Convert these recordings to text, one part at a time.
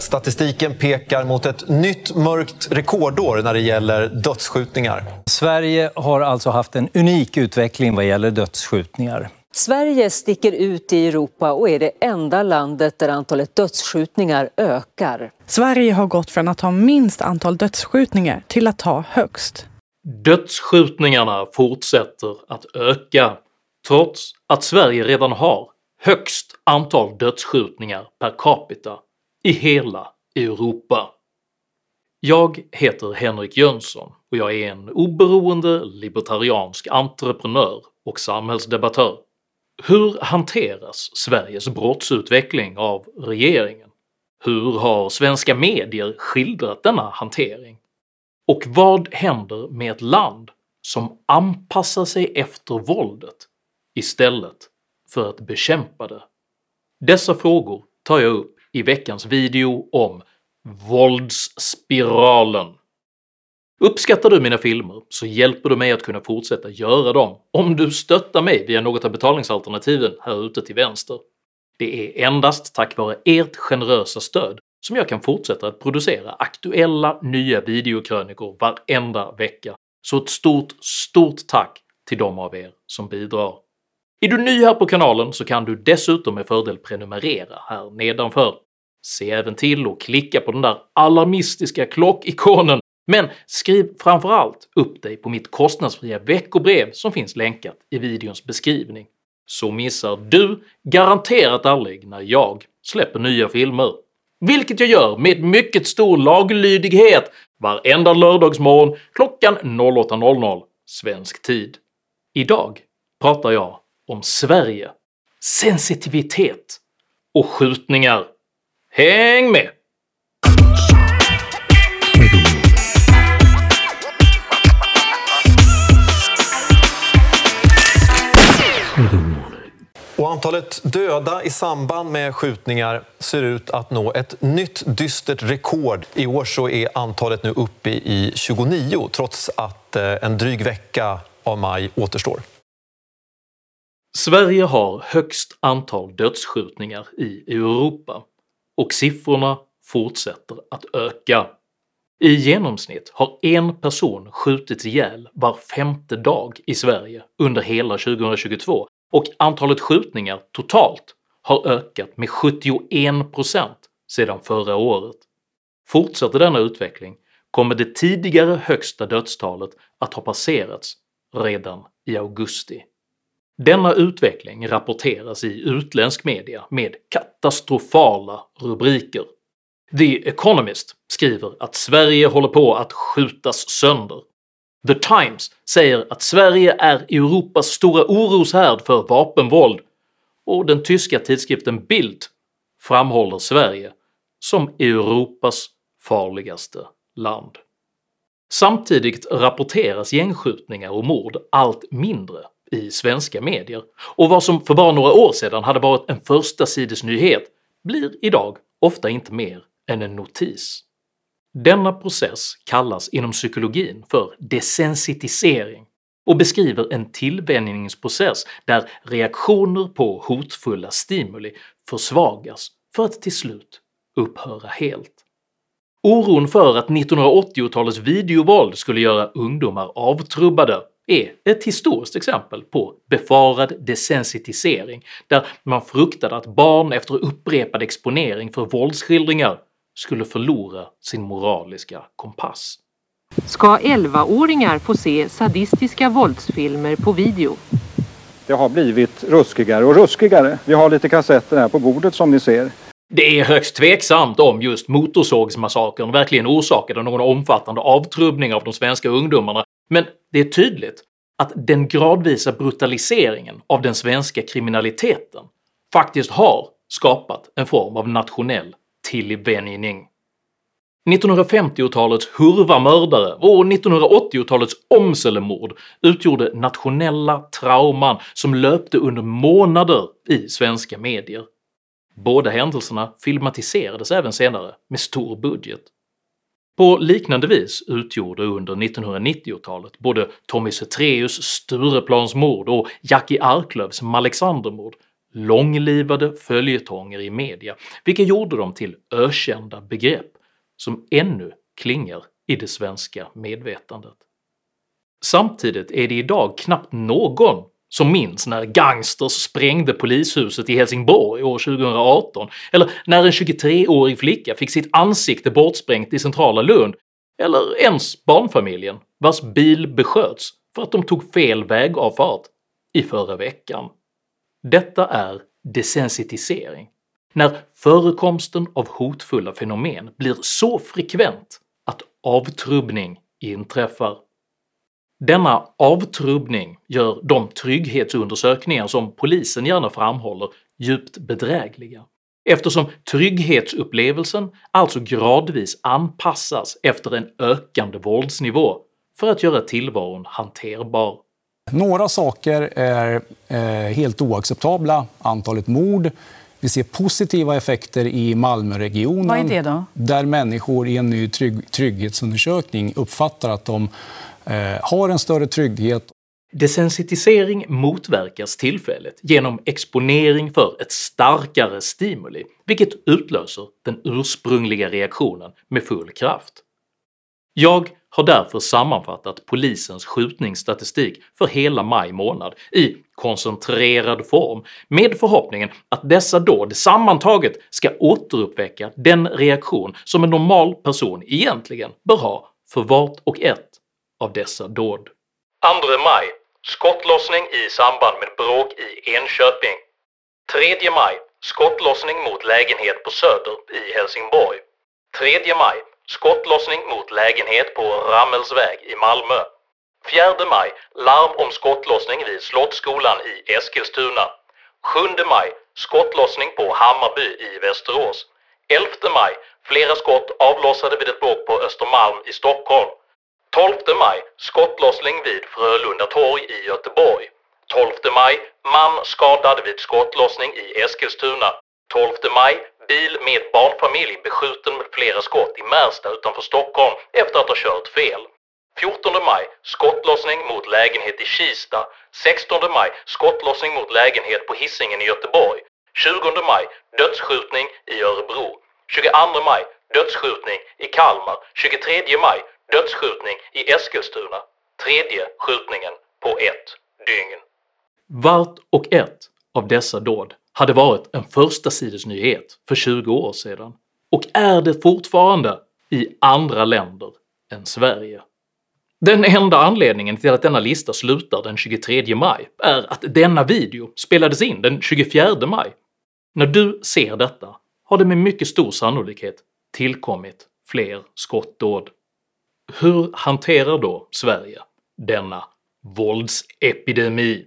Statistiken pekar mot ett nytt mörkt rekordår när det gäller dödsskjutningar. Sverige har alltså haft en unik utveckling vad gäller dödsskjutningar. Sverige sticker ut i Europa och är det enda landet där antalet dödsskjutningar ökar. Sverige har gått från att ha minst antal dödsskjutningar till att ha högst. Dödsskjutningarna fortsätter att öka trots att Sverige redan har högst antal dödsskjutningar per capita i hela Europa. Jag heter Henrik Jönsson och jag är en oberoende libertariansk entreprenör och samhällsdebattör. Hur hanteras Sveriges brottsutveckling av regeringen? Hur har svenska medier skildrat denna hantering? Och vad händer med ett land som anpassar sig efter våldet istället för att bekämpa det? Dessa frågor tar jag upp i veckans video om “våldsspiralen”. Uppskattar du mina filmer så hjälper du mig att kunna fortsätta göra dem om du stöttar mig via något av betalningsalternativen här ute till vänster. Det är endast tack vare ert generösa stöd som jag kan fortsätta att producera aktuella nya videokrönikor varenda vecka, så ett stort, stort tack till de av er som bidrar. Är du ny här på kanalen så kan du dessutom med fördel prenumerera här nedanför. Se även till att klicka på den där alarmistiska klockikonen men skriv framförallt upp dig på mitt kostnadsfria veckobrev som finns länkat i videons beskrivning, så missar du garanterat aldrig när jag släpper nya filmer. Vilket jag gör med mycket stor laglydighet varenda lördagsmorgon klockan 08.00 svensk tid. Idag pratar jag om Sverige, sensitivitet och skjutningar. Häng med! Och antalet döda i samband med skjutningar ser ut att nå ett nytt dystert rekord. I år så är antalet nu uppe i 29 trots att eh, en dryg vecka av maj återstår. Sverige har högst antal dödsskjutningar i Europa och siffrorna fortsätter att öka. I genomsnitt har en person skjutits ihjäl var femte dag i Sverige under hela 2022 och antalet skjutningar totalt har ökat med 71% sedan förra året. Fortsätter denna utveckling kommer det tidigare högsta dödstalet att ha passerats redan i augusti. Denna utveckling rapporteras i utländsk media med katastrofala rubriker. The Economist skriver att Sverige håller på att skjutas sönder. The Times säger att Sverige är Europas stora oroshärd för vapenvåld och den tyska tidskriften Bild framhåller Sverige som Europas farligaste land. Samtidigt rapporteras gängskjutningar och mord allt mindre i svenska medier, och vad som för bara några år sedan hade varit en första sidesnyhet blir idag ofta inte mer än en notis. Denna process kallas inom psykologin för desensitisering och beskriver en tillvänjningsprocess där reaktioner på hotfulla stimuli försvagas för att till slut upphöra helt. Oron för att 1980-talets videovåld skulle göra ungdomar avtrubbade är ett historiskt exempel på befarad desensitisering där man fruktade att barn efter upprepad exponering för våldsskildringar skulle förlora sin moraliska kompass. Ska 11-åringar få se sadistiska våldsfilmer på video? Det har blivit ruskigare och ruskigare. Vi har lite kassetter här på bordet som ni ser. Det är högst tveksamt om just Motorsågsmassakern verkligen orsakade någon omfattande avtrubbning av de svenska ungdomarna, men det är tydligt att den gradvisa brutaliseringen av den svenska kriminaliteten faktiskt har skapat en form av nationell tillvänjning. 1950-talets Hurva-mördare och 1980-talets Åmselemord utgjorde nationella trauman som löpte under månader i svenska medier. Båda händelserna filmatiserades även senare med stor budget. På liknande vis utgjorde under 1990-talet både Tommy Zethraeus Stureplansmord och Jackie Arklövs Malexandermord långlivade följetonger i media vilka gjorde dem till ökända begrepp som ännu klingar i det svenska medvetandet. Samtidigt är det idag knappt någon som minns när gangsters sprängde polishuset i Helsingborg år 2018, eller när en 23-årig flicka fick sitt ansikte bortsprängt i centrala Lund, eller ens barnfamiljen vars bil besköts för att de tog fel vägavfart i förra veckan. Detta är desensitisering, när förekomsten av hotfulla fenomen blir så frekvent att avtrubbning inträffar. Denna avtrubbning gör de trygghetsundersökningar som polisen gärna framhåller djupt bedrägliga, eftersom trygghetsupplevelsen alltså gradvis anpassas efter en ökande våldsnivå för att göra tillvaron hanterbar. Några saker är eh, helt oacceptabla. Antalet mord. Vi ser positiva effekter i Malmöregionen Vad är det då? där människor i en ny trygg trygghetsundersökning uppfattar att de Eh, har en större trygghet. Desensitisering motverkas tillfälligt genom exponering för ett starkare stimuli, vilket utlöser den ursprungliga reaktionen med full kraft. Jag har därför sammanfattat polisens skjutningsstatistik för hela maj månad i koncentrerad form med förhoppningen att dessa dåd sammantaget ska återuppväcka den reaktion som en normal person egentligen bör ha för vart och ett av dessa dåd. 2 maj Skottlossning i samband med bråk i Enköping. 3 maj Skottlossning mot lägenhet på Söder i Helsingborg. 3 maj Skottlossning mot lägenhet på Rammelsväg i Malmö. 4 maj Larm om skottlossning vid Slottsskolan i Eskilstuna. 7 maj Skottlossning på Hammarby i Västerås. 11 maj Flera skott avlossade vid ett bråk på Östermalm i Stockholm. 12 maj Skottlossning vid Frölunda torg i Göteborg. 12 maj Man skadad vid skottlossning i Eskilstuna. 12 maj Bil med barnfamilj beskjuten med flera skott i Märsta utanför Stockholm efter att ha kört fel. 14 maj Skottlossning mot lägenhet i Kista. 16 maj Skottlossning mot lägenhet på Hisingen i Göteborg. 20 maj Dödsskjutning i Örebro. 22 maj Dödsskjutning i Kalmar. 23 maj Dödsskjutning i Eskilstuna Tredje skjutningen på ett dygn. Vart och ett av dessa dåd hade varit en första sidesnyhet för 20 år sedan och är det fortfarande i andra länder än Sverige. Den enda anledningen till att denna lista slutar den 23 maj är att denna video spelades in den 24 maj. När du ser detta har det med mycket stor sannolikhet tillkommit fler skottdåd. Hur hanterar då Sverige denna våldsepidemi?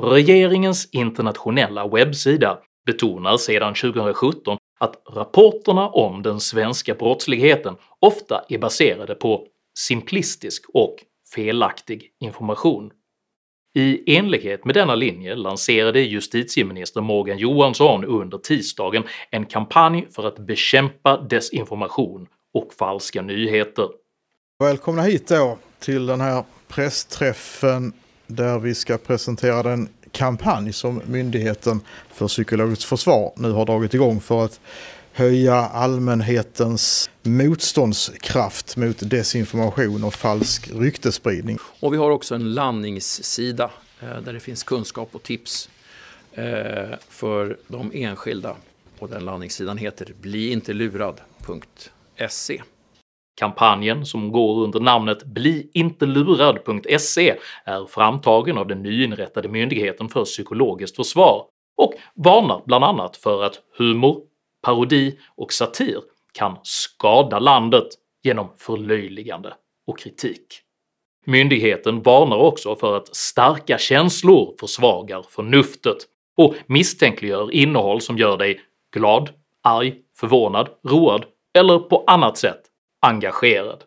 Regeringens internationella webbsida betonar sedan 2017 att rapporterna om den svenska brottsligheten ofta är baserade på simplistisk och felaktig information. I enlighet med denna linje lanserade justitieminister Morgan Johansson under tisdagen en kampanj för att bekämpa desinformation och falska nyheter. Välkomna hit då till den här pressträffen där vi ska presentera den kampanj som Myndigheten för psykologiskt försvar nu har dragit igång för att höja allmänhetens motståndskraft mot desinformation och falsk ryktespridning. Och vi har också en landningssida eh, där det finns kunskap och tips eh, för de enskilda. Och den landningssidan heter bliintelurad.se. Kampanjen, som går under namnet bliintelurad.se, är framtagen av den nyinrättade Myndigheten för psykologiskt försvar och varnar bland annat för att humor, parodi och satir kan skada landet genom förlöjligande och kritik. Myndigheten varnar också för att starka känslor försvagar förnuftet och misstänkliggör innehåll som gör dig glad, arg, förvånad, road eller på annat sätt engagerad.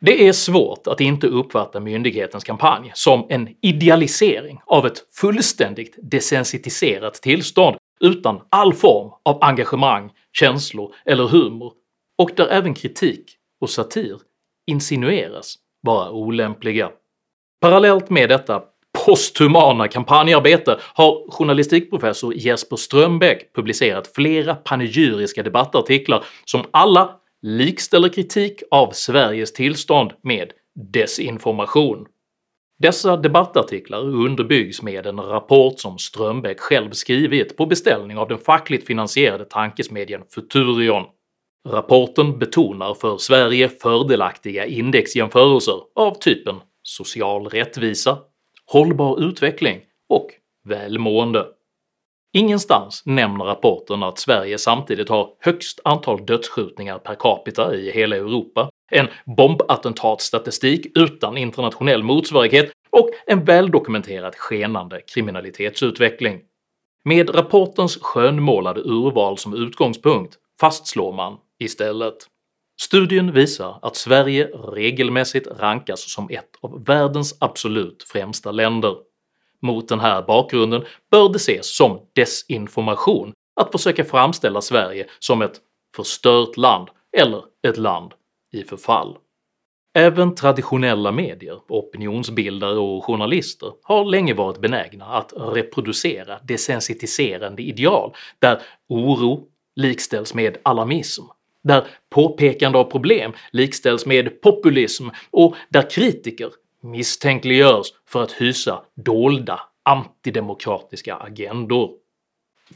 Det är svårt att inte uppfatta myndighetens kampanj som en idealisering av ett fullständigt desensitiserat tillstånd utan all form av engagemang, känslor eller humor och där även kritik och satir insinueras vara olämpliga. Parallellt med detta posthumana kampanjarbete har journalistikprofessor Jesper Strömbäck publicerat flera panegyriska debattartiklar som alla likställer kritik av Sveriges tillstånd med desinformation. Dessa debattartiklar underbyggs med en rapport som Strömbäck själv skrivit på beställning av den fackligt finansierade tankesmedjan Futurion. Rapporten betonar för Sverige fördelaktiga indexjämförelser av typen social rättvisa, hållbar utveckling och välmående. Ingenstans nämner rapporten att Sverige samtidigt har högst antal dödsskjutningar per capita i hela Europa, en bombattentatsstatistik utan internationell motsvarighet och en väldokumenterad skenande kriminalitetsutveckling. Med rapportens skönmålade urval som utgångspunkt fastslår man istället Studien visar att Sverige regelmässigt rankas som ett av världens absolut främsta länder. Mot den här bakgrunden bör det ses som desinformation att försöka framställa Sverige som ett “förstört land” eller ett land i förfall. Även traditionella medier, opinionsbildare och journalister har länge varit benägna att reproducera desensitiserande ideal där oro likställs med alarmism, där påpekande av problem likställs med populism och där kritiker misstänkliggörs för att hysa dolda antidemokratiska agendor.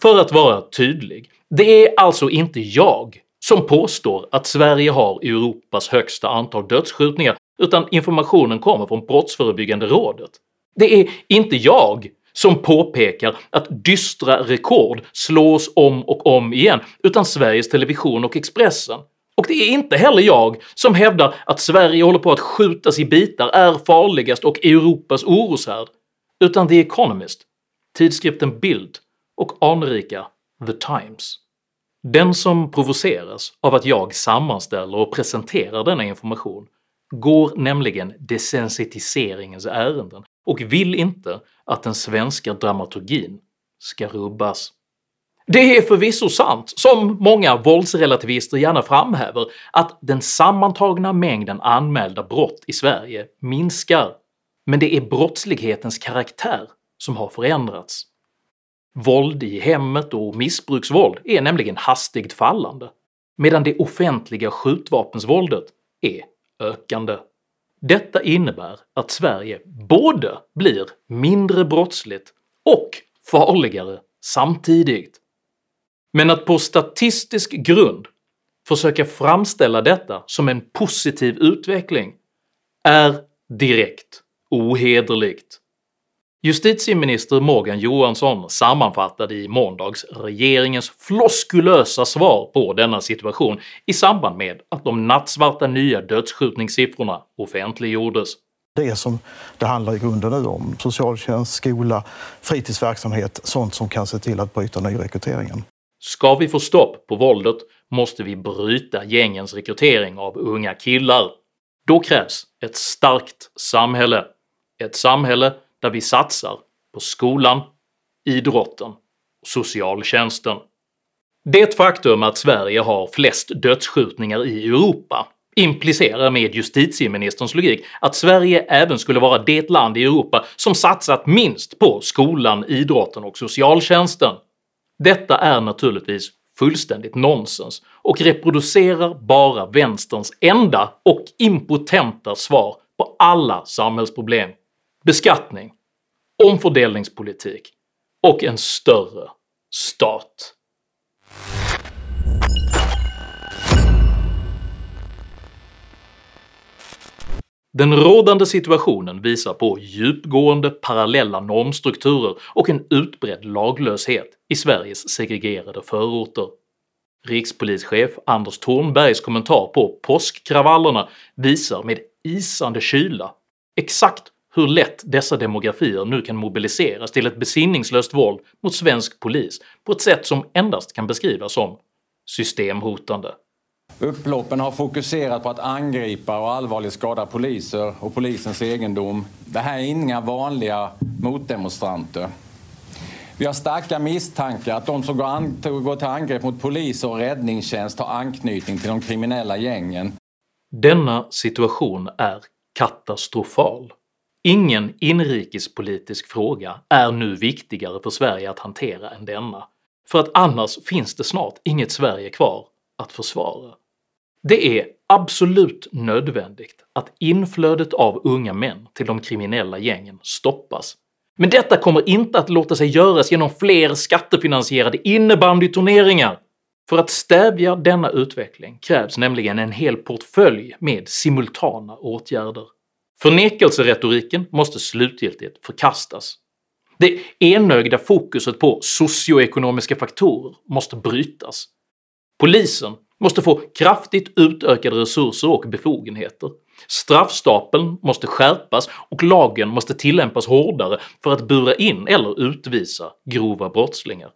För att vara tydlig, det är alltså inte jag som påstår att Sverige har Europas högsta antal dödsskjutningar utan informationen kommer från Brottsförebyggande rådet. Det är inte jag som påpekar att dystra rekord slås om och om igen utan Sveriges Television och Expressen. Och det är inte heller jag som hävdar att Sverige håller på att skjutas i bitar, är farligast och Europas oroshärd, utan The Economist, tidskriften Bild och anrika The Times. Den som provoceras av att jag sammanställer och presenterar denna information går nämligen desensitiseringens ärenden och vill inte att den svenska dramaturgin ska rubbas. Det är förvisso sant, som många våldsrelativister gärna framhäver, att den sammantagna mängden anmälda brott i Sverige minskar, men det är brottslighetens karaktär som har förändrats. Våld i hemmet och missbruksvåld är nämligen hastigt fallande, medan det offentliga skjutvapensvåldet är ökande. Detta innebär att Sverige både blir mindre brottsligt och farligare samtidigt. Men att på statistisk grund försöka framställa detta som en positiv utveckling är direkt ohederligt. Justitieminister Morgan Johansson sammanfattade i måndags regeringens floskulösa svar på denna situation i samband med att de nattsvarta nya dödsskjutningssiffrorna offentliggjordes. Det som det handlar i grunden nu om, socialtjänst, skola, fritidsverksamhet, sånt som kan se till att bryta nyrekryteringen. Ska vi få stopp på våldet måste vi bryta gängens rekrytering av unga killar. Då krävs ett starkt samhälle. Ett samhälle där vi satsar på skolan, idrotten och socialtjänsten. Det faktum att Sverige har flest dödsskjutningar i Europa implicerar med justitieministerns logik att Sverige även skulle vara det land i Europa som satsat minst på skolan, idrotten och socialtjänsten. Detta är naturligtvis fullständigt nonsens och reproducerar bara vänsterns enda och impotenta svar på alla samhällsproblem beskattning, omfördelningspolitik och en större stat. Den rådande situationen visar på djupgående parallella normstrukturer och en utbredd laglöshet i Sveriges segregerade förorter. Rikspolischef Anders Thornbergs kommentar på påskkravallerna visar med isande kyla exakt hur lätt dessa demografier nu kan mobiliseras till ett besinningslöst våld mot svensk polis på ett sätt som endast kan beskrivas som systemhotande. Upploppen har fokuserat på att angripa och allvarligt skada poliser och polisens egendom. Det här är inga vanliga motdemonstranter. Vi har starka misstankar att de som går till angrepp mot poliser och räddningstjänst har anknytning till de kriminella gängen. Denna situation är katastrofal. Ingen inrikespolitisk fråga är nu viktigare för Sverige att hantera än denna, för att annars finns det snart inget Sverige kvar att försvara. Det är absolut nödvändigt att inflödet av unga män till de kriminella gängen stoppas, men detta kommer inte att låta sig göras genom fler skattefinansierade innebandyturneringar. För att stävja denna utveckling krävs nämligen en hel portfölj med simultana åtgärder. Förnekelseretoriken måste slutgiltigt förkastas. Det enögda fokuset på socioekonomiska faktorer måste brytas. Polisen måste få kraftigt utökade resurser och befogenheter. Straffstapeln måste skärpas och lagen måste tillämpas hårdare för att bura in eller utvisa grova brottslingar.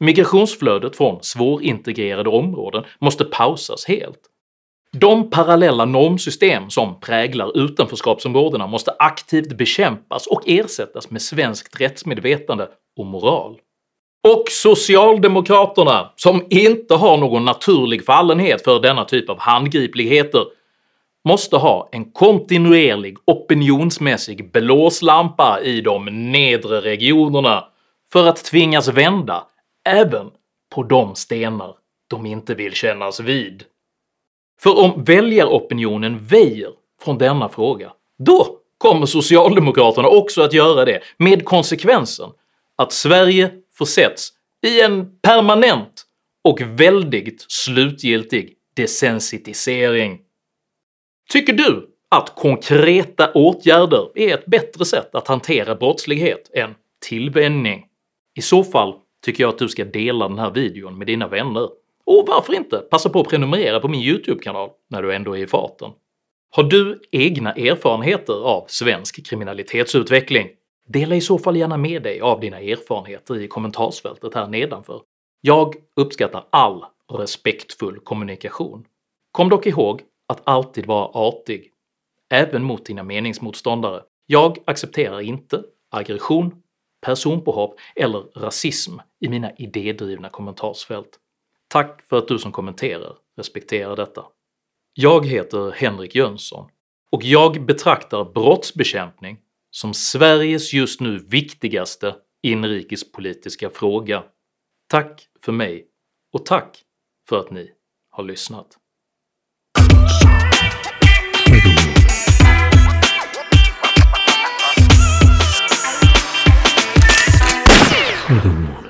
Migrationsflödet från svårintegrerade områden måste pausas helt. De parallella normsystem som präglar utanförskapsområdena måste aktivt bekämpas och ersättas med svenskt rättsmedvetande och moral. Och socialdemokraterna, som inte har någon naturlig fallenhet för denna typ av handgripligheter, måste ha en kontinuerlig opinionsmässig blåslampa i de nedre regionerna för att tvingas vända även på de stenar de inte vill kännas vid. För om väljaropinionen väjer från denna fråga, då kommer socialdemokraterna också att göra det med konsekvensen att Sverige försätts i en permanent och väldigt slutgiltig desensitisering. Tycker du att konkreta åtgärder är ett bättre sätt att hantera brottslighet än tillvänjning? I så fall tycker jag att du ska dela den här videon med dina vänner. Och varför inte passa på att prenumerera på min YouTube-kanal när du ändå är i farten? Har du egna erfarenheter av svensk kriminalitetsutveckling? Dela i så fall gärna med dig av dina erfarenheter i kommentarsfältet här nedanför. Jag uppskattar all respektfull kommunikation. Kom dock ihåg att alltid vara artig, även mot dina meningsmotståndare. Jag accepterar inte aggression, personpåhopp eller rasism i mina idédrivna kommentarsfält. Tack för att du som kommenterar respekterar detta. Jag heter Henrik Jönsson och jag betraktar brottsbekämpning som Sveriges just nu viktigaste inrikespolitiska fråga. Tack för mig och tack för att ni har lyssnat. Shadowwalk.